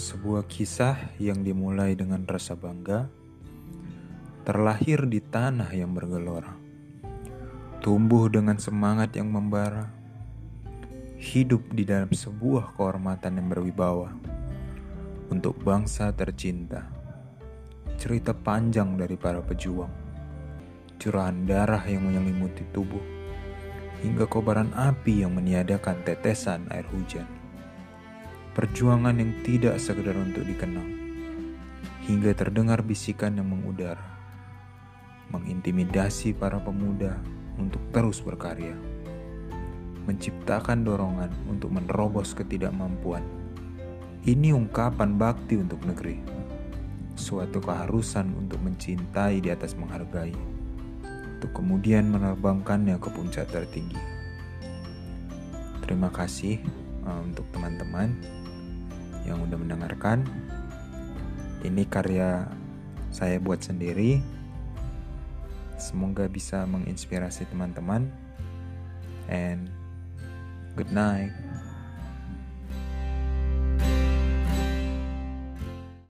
Sebuah kisah yang dimulai dengan rasa bangga, terlahir di tanah yang bergelora, tumbuh dengan semangat yang membara, hidup di dalam sebuah kehormatan yang berwibawa untuk bangsa tercinta. Cerita panjang dari para pejuang, curahan darah yang menyelimuti tubuh, hingga kobaran api yang meniadakan tetesan air hujan Perjuangan yang tidak sekedar untuk dikenang, hingga terdengar bisikan yang mengudara, mengintimidasi para pemuda untuk terus berkarya, menciptakan dorongan untuk menerobos ketidakmampuan. Ini ungkapan bakti untuk negeri, suatu keharusan untuk mencintai di atas menghargai, untuk kemudian menerbangkannya ke puncak tertinggi. Terima kasih uh, untuk teman-teman yang udah mendengarkan. Ini karya saya buat sendiri. Semoga bisa menginspirasi teman-teman. And good night.